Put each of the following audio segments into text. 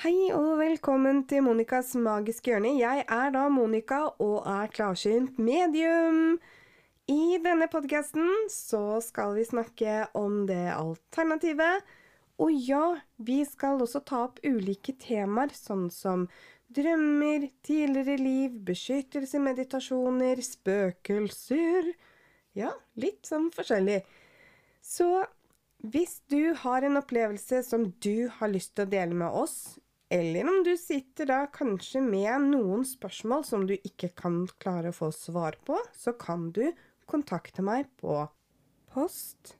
Hei og velkommen til Monicas magiske hjørne. Jeg er da Monica og er klarsynt medium. I denne podkasten så skal vi snakke om det alternativet. Og ja, vi skal også ta opp ulike temaer, sånn som drømmer, tidligere liv, beskyttelse, meditasjoner, spøkelser Ja, litt sånn forskjellig. Så hvis du har en opplevelse som du har lyst til å dele med oss, eller om du sitter da kanskje med noen spørsmål som du ikke kan klare å få svar på, så kan du kontakte meg på post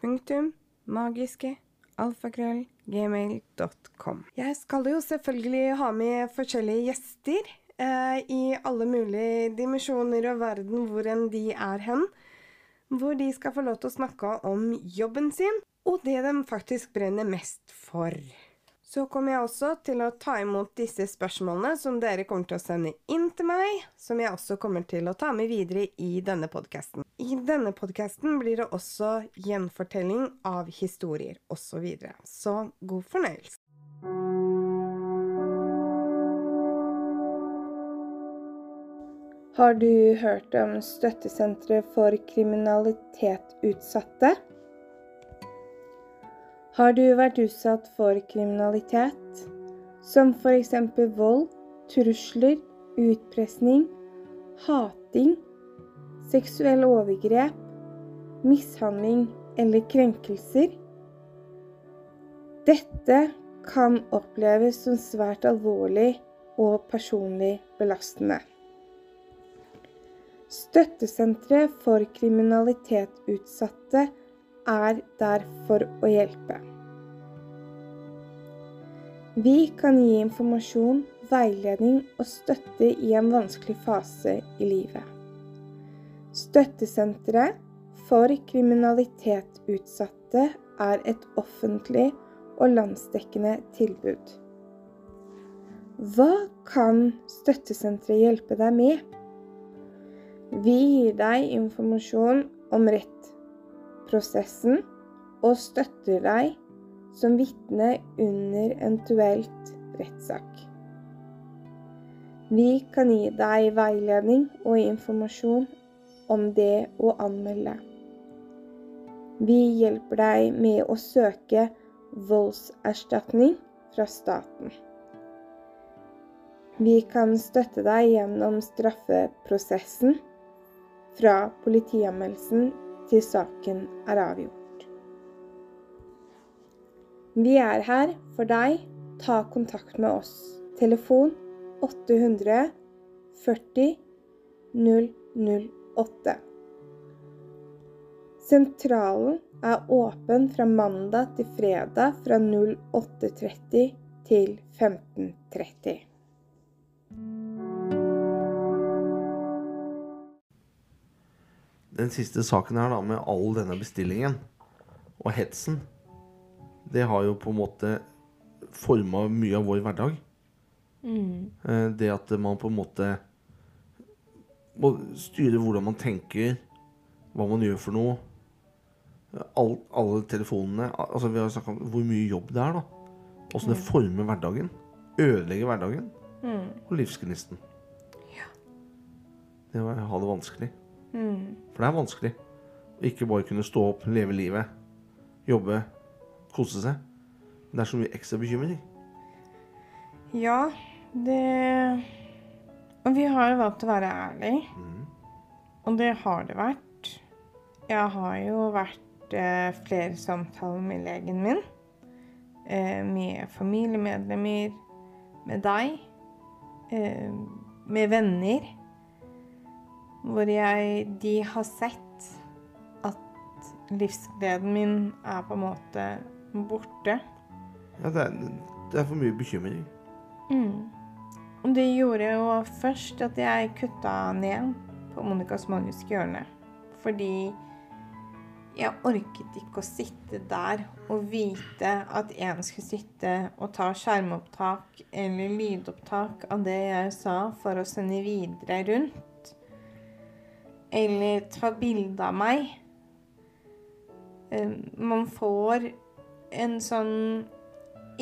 punktum magiske alfakrøll.gmail.com. Jeg skal jo selvfølgelig ha med forskjellige gjester eh, i alle mulige dimensjoner og verden hvor enn de er hen. Hvor de skal få lov til å snakke om jobben sin, og det de faktisk brenner mest for. Så kommer jeg også til å ta imot disse spørsmålene som dere kommer til å sende inn til meg, som jeg også kommer til å ta med videre i denne podkasten. I denne podkasten blir det også gjenfortelling av historier osv. Så, videre. så god fornøyelse. Har du hørt om Støttesenteret for kriminalitetutsatte? Har du vært utsatt for kriminalitet, som f.eks. vold, trusler, utpressing, hating, seksuelle overgrep, mishandling eller krenkelser? Dette kan oppleves som svært alvorlig og personlig belastende. Støttesenteret for kriminalitetsutsatte er der for å hjelpe. Vi kan gi informasjon, veiledning og støtte i en vanskelig fase i livet. Støttesenteret for kriminalitetsutsatte er et offentlig og landsdekkende tilbud. Hva kan støttesenteret hjelpe deg med? Vi gir deg informasjon om rett prosessen og støtter deg som vitne under eventuelt rettssak. Vi kan gi deg veiledning og informasjon om det å anmelde. Vi hjelper deg med å søke voldserstatning fra staten. Vi kan støtte deg gjennom straffeprosessen fra politianmeldelsen til saken er avgjort. Vi er her for deg. Ta kontakt med oss. Telefon 800 40 008. Sentralen er åpen fra mandag til fredag fra 08.30 til 15.30. den siste saken her da, med all denne bestillingen og hetsen, det har jo på en måte forma mye av vår hverdag. Mm. Eh, det at man på en måte må styre hvordan man tenker, hva man gjør for noe. All, alle telefonene altså Vi har snakka om hvor mye jobb det er. da Åssen det mm. former hverdagen. Ødelegger hverdagen. Mm. Og livsgnisten. Ja. Det å ha det vanskelig. Mm. For det er vanskelig ikke bare kunne stå opp, leve livet, jobbe, kose seg. Det er så mye ekstra bekymring. Ja, det Og vi har jo valgt å være ærlige. Mm. Og det har det vært. Jeg har jo vært eh, flere samtaler med legen min. Eh, med familiemedlemmer. Med deg. Eh, med venner hvor jeg, de har sett at livsgleden min er på en måte borte. Ja, det er, det er for mye bekymring. Mm. Og det gjorde jo først at jeg kutta ned på Monicas magiske hjørne. Fordi jeg orket ikke å sitte der og vite at en skulle sitte og ta skjermopptak eller lydopptak av det jeg sa, for å sende videre rundt eller ta bilde av meg. Man får en sånn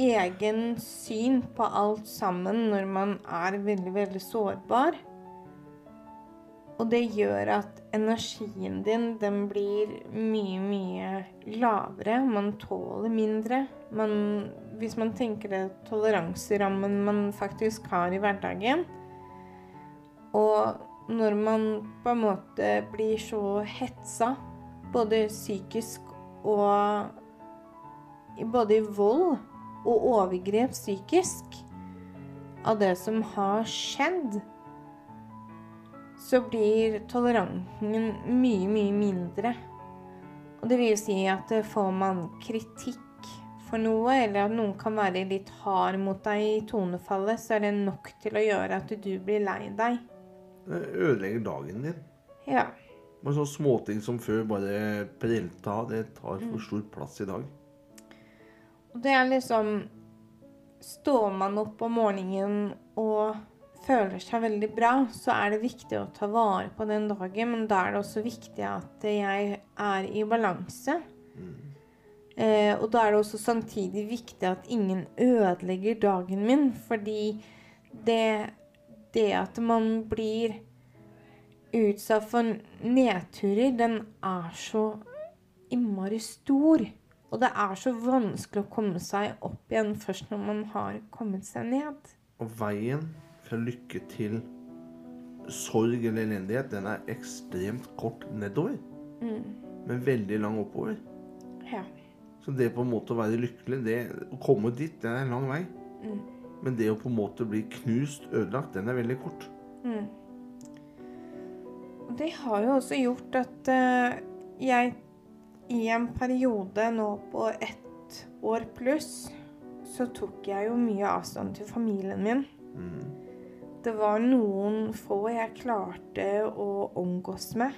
egen syn på alt sammen når man er veldig, veldig sårbar. Og det gjør at energien din, den blir mye, mye lavere. Man tåler mindre. Man, hvis man tenker det toleranserammen man faktisk har i hverdagen. Og når man på en måte blir så hetsa, både psykisk og Både i vold og overgrep psykisk, av det som har skjedd så blir toleransen mye, mye mindre. Og det vil si at eh, får man kritikk for noe, eller at noen kan være litt hard mot deg i tonefallet, så er det nok til å gjøre at du blir lei deg. Det ødelegger dagen din. Ja. Men sånne småting som før bare prelta, det tar for Mm. stor plass i dag. Og det er liksom Står man opp om morgenen og føler seg veldig bra, så er det viktig å ta vare på den dagen, men da er det også viktig at jeg er i balanse. Eh, og da er det også samtidig viktig at ingen ødelegger dagen min, fordi det, det at man blir utsatt for nedturer, den er så innmari stor. Og det er så vanskelig å komme seg opp igjen først når man har kommet seg ned. Og veien fra lykke til sorg eller elendighet, den er ekstremt kort nedover. Mm. Men veldig lang oppover. Ja. Så det på en måte å være lykkelig, det, å komme dit, det er en lang vei. Men det å på en måte bli knust, ødelagt, den er veldig kort. Mm. det har jo også gjort at uh, jeg i en periode nå på ett år pluss, så tok jeg jo mye avstand til familien min. Det var noen få jeg klarte å omgås med.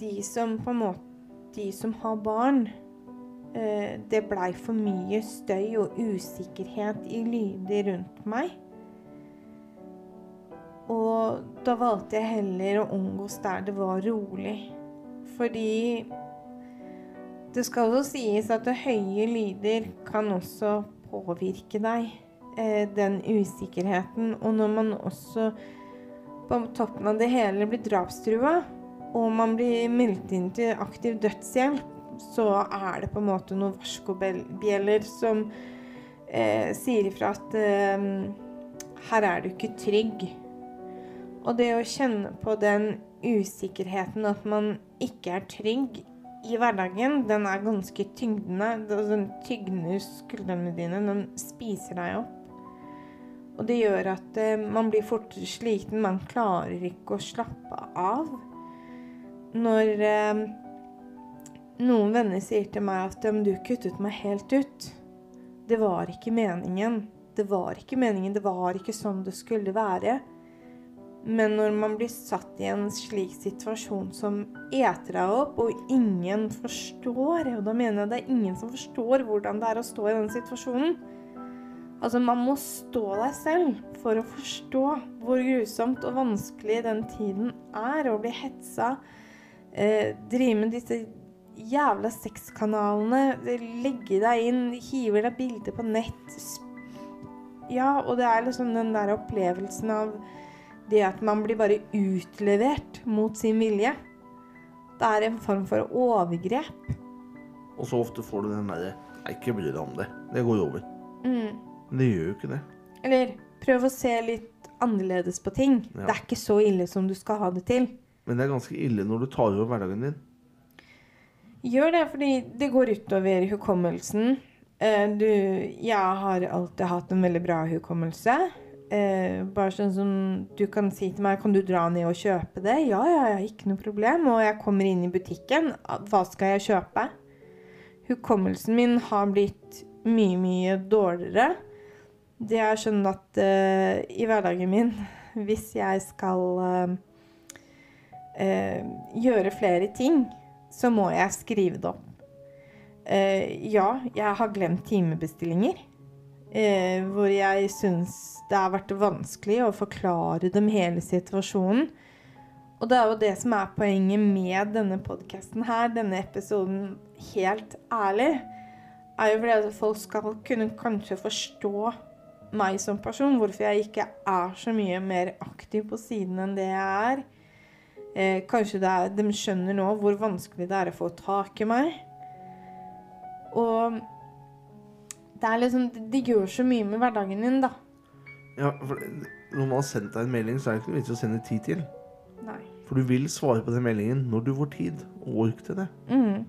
De som på en måte De som har barn. Eh, det blei for mye støy og usikkerhet i lyder rundt meg. Og da valgte jeg heller å omgås der det var rolig. Fordi det skal også sies at høye lyder kan også påvirke deg. Eh, den usikkerheten. Og når man også på toppen av det hele blir drapstrua, og man blir meldt inn til aktiv dødshjelp, så er det på en måte noen varskobjeller som eh, sier ifra at eh, her er du ikke trygg. Og det å kjenne på den usikkerheten at man ikke er trygg i hverdagen, den er ganske tyngdende. Den tygner skuldrene dine. Den spiser deg opp. Og det gjør at eh, man blir fortere sliten. Man klarer ikke å slappe av. Når eh, noen venner sier til meg at om du kuttet meg helt ut. Det var ikke meningen. Det var ikke meningen. Det var ikke sånn det skulle være. Men når man blir satt i en slik situasjon som eter deg opp, og ingen forstår Og da mener jeg det er ingen som forstår hvordan det er å stå i den situasjonen. Altså, man må stå deg selv for å forstå hvor grusomt og vanskelig den tiden er å bli hetsa. Eh, drive med disse jævla sexkanalene. Legge deg inn, hiver deg bilder på nett. Ja, og det er liksom den der opplevelsen av det at man blir bare utlevert mot sin vilje. Det er en form for overgrep. Og så ofte får du den derre ikke bry deg om det. Det går over. Mm. Men det gjør jo ikke det. Eller prøv å se litt annerledes på ting. Ja. Det er ikke så ille som du skal ha det til. Men det er ganske ille når du tar over hverdagen din. Gjør det, fordi det går utover hukommelsen. Eh, Du, jeg har alltid hatt en veldig bra hukommelse. Eh, bare sånn som du kan si til meg Kan du dra ned og kjøpe det? Ja, ja, ja, ikke noe problem. Og jeg kommer inn i butikken. Hva skal jeg kjøpe? Hukommelsen min har blitt mye, mye dårligere. Det er sånn at eh, i hverdagen min, hvis jeg skal eh, eh, gjøre flere ting, så må jeg skrive det opp. Uh, ja, jeg har glemt timebestillinger. Uh, hvor jeg syns det har vært vanskelig å forklare dem hele situasjonen. Og det er jo det som er poenget med denne podkasten her, denne episoden, helt ærlig. er jo fordi at folk skal kunne kanskje forstå meg som person, hvorfor jeg ikke er så mye mer aktiv på siden enn det jeg er. Eh, kanskje er, de skjønner nå hvor vanskelig det er å få tak i meg. Og det er liksom De gjør så mye med hverdagen din, da. Ja, for Når man har sendt deg en melding, så er det ikke noe vits i å sende tid til. Nei. For du vil svare på den meldingen når du får tid og ork til det. Mm.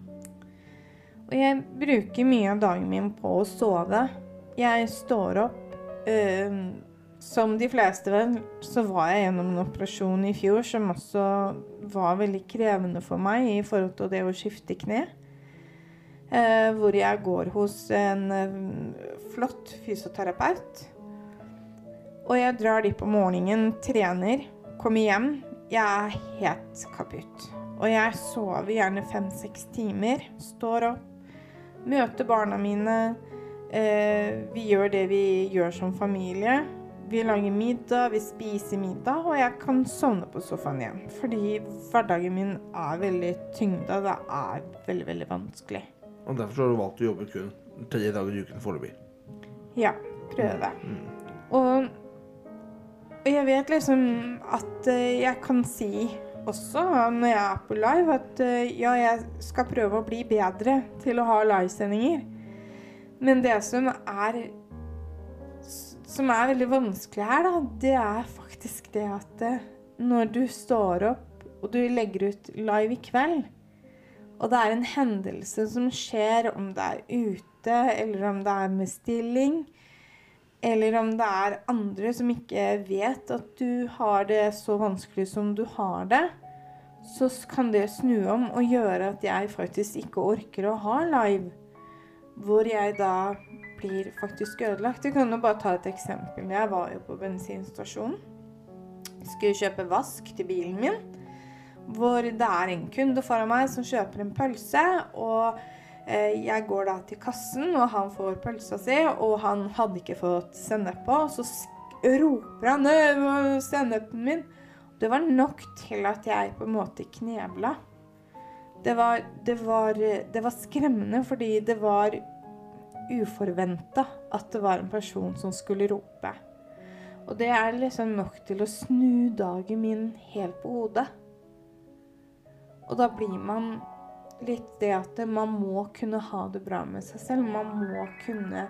Og jeg bruker mye av dagen min på å sove. Jeg står opp øh, Som de fleste vel, så var jeg gjennom en operasjon i fjor som også var veldig krevende for meg i forhold til det å skifte kne. Eh, hvor jeg går hos en eh, flott fysioterapeut. Og jeg drar dit på morgenen, trener, kommer hjem. Jeg er helt kaputt. Og jeg sover gjerne fem-seks timer. Står opp, møter barna mine. Eh, vi gjør det vi gjør som familie. Vi lager middag, vi spiser middag, og jeg kan sovne på sofaen igjen. Fordi hverdagen min er veldig tyngda. Det er veldig, veldig vanskelig. Og Derfor har du valgt å jobbe kun tre dager i uken foreløpig. Ja, prøve. Og, og jeg vet liksom at eh, jeg kan si også når jeg er på live, at eh, ja, jeg skal prøve å bli bedre til å ha livesendinger. Men det som er som er veldig vanskelig her, da, det er faktisk det at eh, når du står opp og du legger ut live i kveld, og det er en hendelse som skjer, om det er ute, eller om det er med stilling, eller om det er andre som ikke vet at du har det så vanskelig som du har det, så kan det snu om og gjøre at jeg faktisk ikke orker å ha live. Hvor jeg da blir faktisk ødelagt. Jeg kan jo bare ta et eksempel. Jeg var jo på bensinstasjonen. Skulle kjøpe vask til bilen min hvor det er en kunde foran meg som kjøper en pølse. Og eh, jeg går da til kassen, og han får pølsa si, og han hadde ikke fått sennep på. Så roper han 'sennepen min'. Det var nok til at jeg på en måte knebla. Det var, det var, det var skremmende fordi det var uforventa at det var en person som skulle rope. Og det er liksom nok til å snu dagen min helt på hodet. Og da blir man litt det at man må kunne ha det bra med seg selv. Man må kunne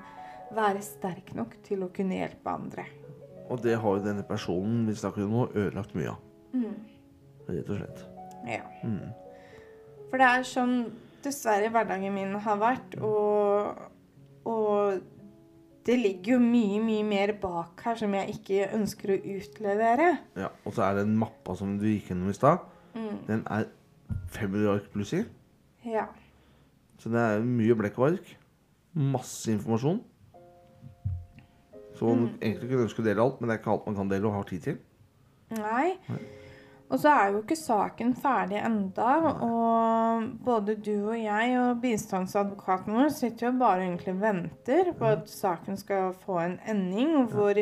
være sterk nok til å kunne hjelpe andre. Og det har jo denne personen vi snakker om nå, ødelagt mye av. Mm. Rett og slett. Ja. Mm. For det er sånn dessverre hverdagen min har vært, og, og det ligger jo mye, mye mer bak her som jeg ikke ønsker å utlevere. Ja, Og så er den mappa som du gikk gjennom i stad, Mm. den er 500 ark pluss i. Ja. Så det er mye blekk og ark. Masse informasjon. Så man egentlig kunne ønske å dele alt, men det er ikke alt man kan dele og har tid til. Nei. Og så er jo ikke saken ferdig enda, og både du og jeg og bistandsadvokaten vår sitter jo bare egentlig og venter på at saken skal få en ending, hvor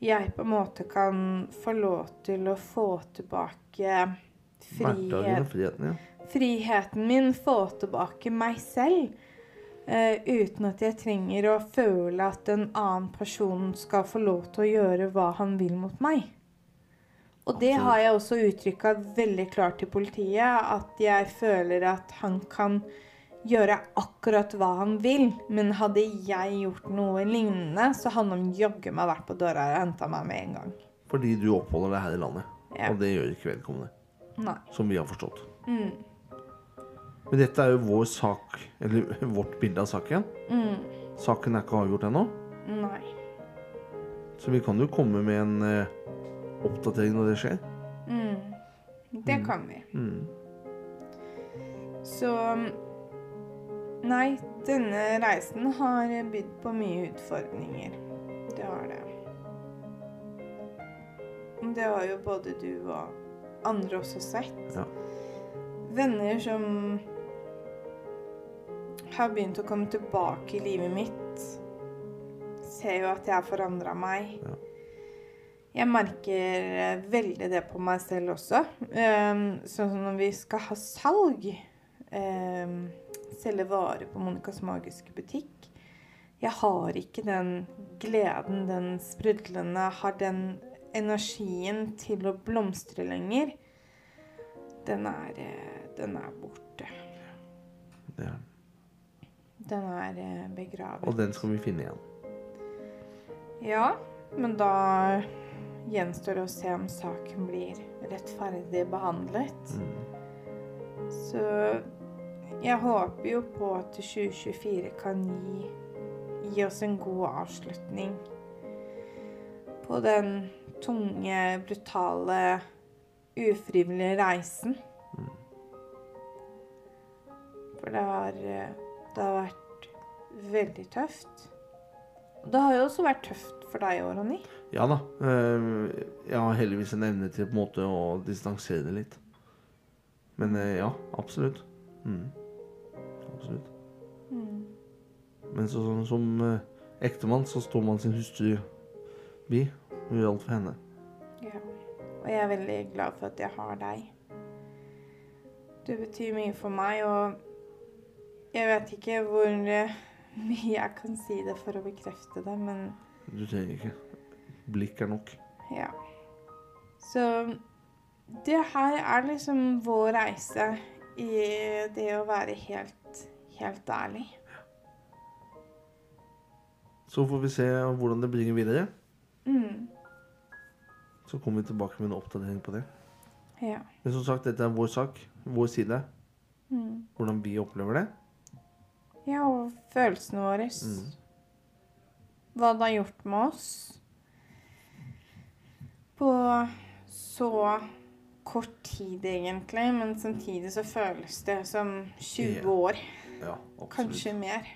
jeg på en måte kan få lov til å få tilbake friheten, friheten min, få tilbake meg selv. Uh, uten at jeg trenger å føle at en annen person skal få lov til å gjøre hva han vil mot meg. Og det har jeg også uttrykka veldig klart til politiet, at jeg føler at han kan gjøre akkurat hva han vil. Men hadde jeg gjort noe lignende, så hadde han jaggu meg vært på døra og henta meg med en gang. Fordi du oppholder deg her i landet. Ja. Og det gjør ikke vedkommende. Nei. Som vi har forstått. Mm. Men dette er jo vår sak, eller vårt bilde av saken. Mm. Saken er ikke avgjort ennå, Nei. så vi kan jo komme med en eh, oppdatering når det skjer. Mm. Det Mm. kan vi. Mm. Så Nei, denne reisen har bydd på mye utfordringer. Det har det. Det har jo både du og andre også sett. Ja. Venner som har begynt å komme tilbake i livet mitt, ser jo at jeg har forandra meg. Ja. Jeg merker eh, veldig det på meg selv også. Um, sånn som når vi skal ha salg, um, selge varer på Monicas magiske butikk. Jeg har ikke den gleden, den sprudlende, har den energien til å blomstre lenger. Den er, eh, den er borte. Er. Den er eh, begravet. Og den skal vi finne igjen. Ja, men da gjenstår å se om saken blir rettferdig behandlet. Så jeg håper jo på at 2024 kan gi, gi oss en god avslutning på den tunge, brutale, ufrivillige reisen. For det har, det har vært veldig tøft. Og det har jo også vært tøft for deg òg, Ronny. Ja da. eh, Jeg har heldigvis en evne til på en måte å distansere det litt. Men eh, ja, absolutt. Mm. Absolutt. Mm. Men så, sånn som eh, ektemann så står man sin hustru bi og gjør alt for henne. Ja. Og jeg er veldig glad for at jeg har deg. Du betyr mye for meg, og jeg vet ikke hvor mye jeg kan si det for å bekrefte det, men Du trenger ikke. Blikk er nok. ja. Så det her er liksom vår reise i det å være helt, helt ærlig. Så får vi se hvordan det bringer videre. Mm. Så kommer vi tilbake med en oppdatering på det. Ja. Men som sagt, dette er vår sak. Vår side. Mm. Hvordan vi opplever det. Ja, og følelsene våre. Mm. Hva det har gjort med oss. På så kort tid, egentlig, men samtidig så føles det som 20 Ja. år. Ja. Kanskje mer.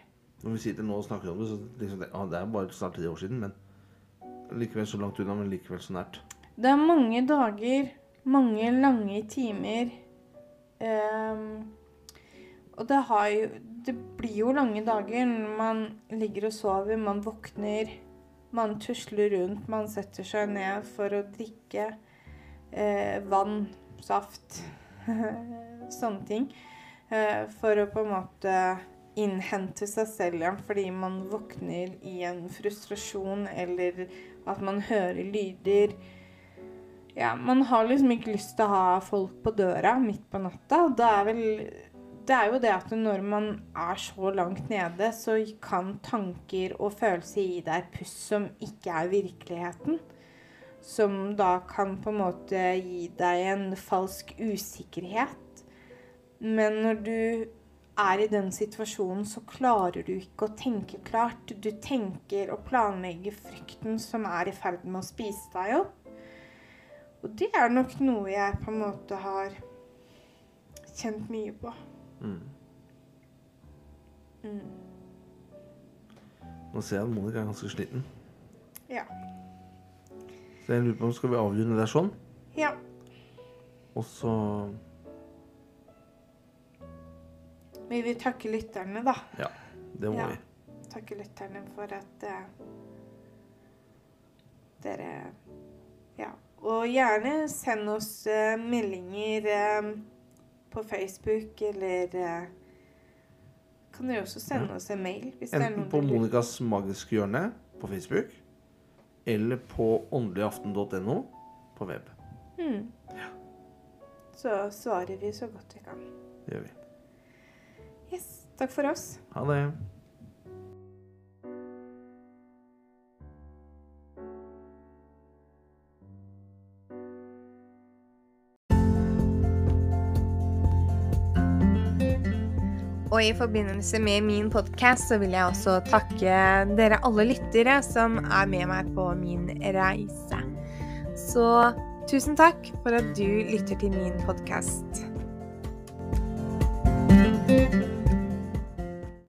Når vi sitter nå og snakker om det, så liksom det, ah, det er bare snart ti år siden, men likevel så langt unna, men likevel så nært. Det er mange dager, mange lange timer. ehm, og det jo Det blir jo lange dager man ligger og sover, man våkner, man tusler rundt, man setter seg ned for å drikke eh, vann, saft, sånne ting. Eh, for å på en måte innhente seg selv igjen fordi man våkner i en frustrasjon, eller at man hører lyder. Ja, man har liksom ikke lyst til å ha folk på døra midt på natta. Da er vel Det er jo det at når man er så langt nede, så kan tanker og følelser gi deg puss som ikke er virkeligheten. Som da kan på en måte gi deg en falsk usikkerhet. Men når du er i den situasjonen, så klarer du ikke å tenke klart. Du tenker og planlegger frykten som er i ferd med å spise deg opp. Og det er nok noe jeg på en måte har kjent mye på. Mm. Mm. Nå ser jeg at Monica er ganske sliten. Ja. Så jeg lurer på om skal vi avrunde der sånn? Ja. Og så Vi vil takke lytterne, da. Ja, det må Ja. vi. Takke lytterne for at uh, dere Ja. Og gjerne send oss uh, meldinger eh, på Facebook, eller eh, Kan dere også sende Ja. oss en mail hvis det er Enten på Monicas magiske hjørne på Facebook, eller på åndeligaften.no på web. Mm. Så svarer vi så godt vi kan. Det gjør vi. Yes. Takk for oss. Ha det. Og i forbindelse med min podkast så vil jeg også takke dere alle lyttere som er med meg på min reise. Så tusen takk for at du lytter til min podkast.